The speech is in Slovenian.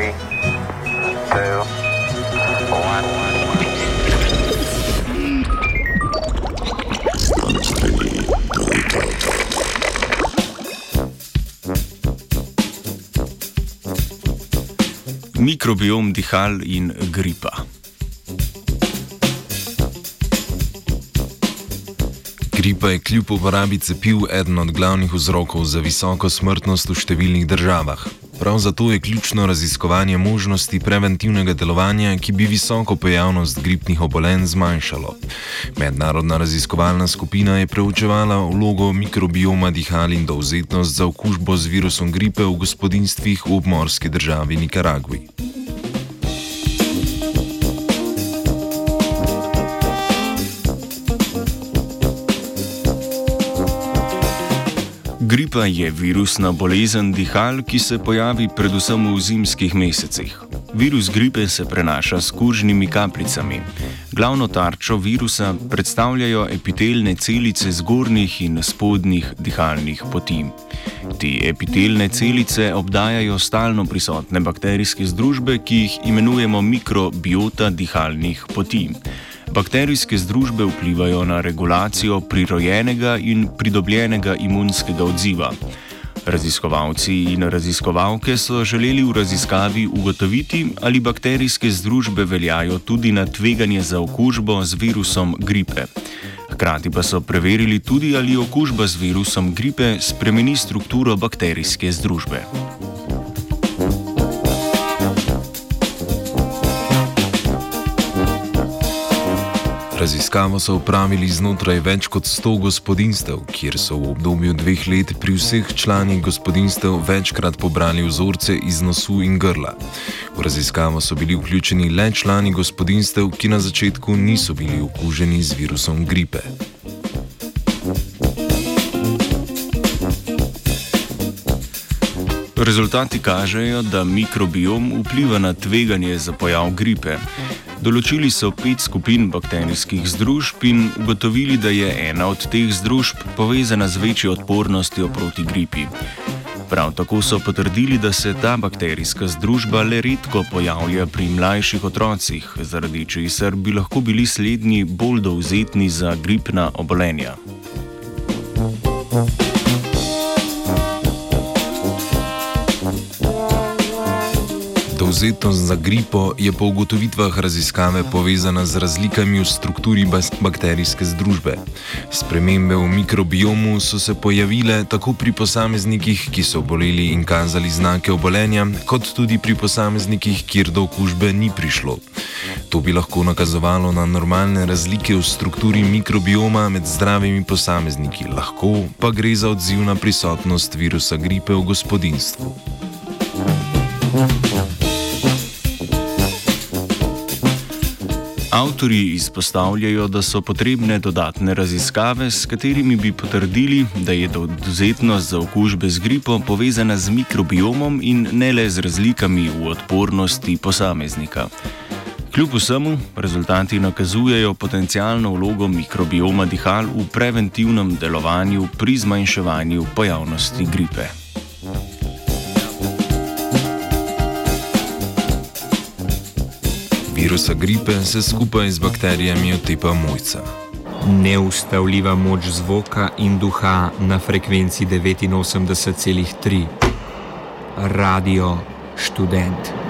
three, two, one. Mikrobiom dihal in gripa. Gripa je kljub uporabi cepiv eden od glavnih vzrokov za visoko smrtnost v številnih državah. Prav zato je ključno raziskovanje možnosti preventivnega delovanja, ki bi visoko pojavnost gripnih obolenj zmanjšalo. Mednarodna raziskovalna skupina je preučevala vlogo mikrobioma dihal in dovzetnost za okužbo z virusom gripe v gospodinstvih v obmorski državi Nikaragvi. Gripa je virusna bolezen dihal, ki se pojavi predvsem v zimskih mesecih. Virus gripe se prenaša s kužnimi kapljicami. Glavno tarčo virusa predstavljajo epitelne celice zgornjih in spodnjih dihalnih poti. Te epitelne celice obdajajo stalno prisotne bakterijske združbe, ki jih imenujemo mikrobiota dihalnih poti. Bakterijske združbe vplivajo na regulacijo prirojenega in pridobljenega imunskega odziva. Raziskovalci in raziskovalke so želeli v raziskavi ugotoviti, ali bakterijske združbe veljajo tudi na tveganje za okužbo z virusom gripe. Hkrati pa so preverili tudi, ali okužba z virusom gripe spremeni strukturo bakterijske združbe. Raziskavo so upravili znotraj več kot 100 gospodinstev, kjer so v obdobju dveh let pri vseh članih gospodinstev večkrat pobrali vzorce iz nosu in grla. V raziskavo so bili vključeni le člani gospodinstev, ki na začetku niso bili okuženi z virusom gripe. Rezultati kažejo, da mikrobiom vpliva na tveganje za pojav gripe. Določili so pet skupin bakterijskih združb in ugotovili, da je ena od teh združb povezana z večjo odpornostjo proti gripi. Prav tako so potrdili, da se ta bakterijska združba le redko pojavlja pri mlajših otrocih, zaradi česar bi lahko bili slednji bolj dovzetni za gripna obolenja. Dovzetnost za gripo je po ugotovitvah raziskave povezana z razlikami v strukturi bakterijske združbe. Spremembe v mikrobiomu so se pojavile tako pri posameznikih, ki so oboleli in kazali znake obolenja, kot tudi pri posameznikih, kjer do okužbe ni prišlo. To bi lahko nakazovalo na normalne razlike v strukturi mikrobioma med zdravimi posamezniki, lahko pa gre za odziv na prisotnost virusa gripe v gospodinstvu. Avtori izpostavljajo, da so potrebne dodatne raziskave, s katerimi bi potrdili, da je dovzetnost za okužbe z gripo povezana z mikrobiomom in ne le z razlikami v odpornosti posameznika. Kljub vsemu, rezultati nakazujejo potencijalno vlogo mikrobioma dihal v preventivnem delovanju pri zmanjševanju pojavnosti gripe. Virusa gripe se skupaj z bakterijami otepa mojca. Neustavljiva moč zvoka in duha na frekvenci 89,3. Radio študent.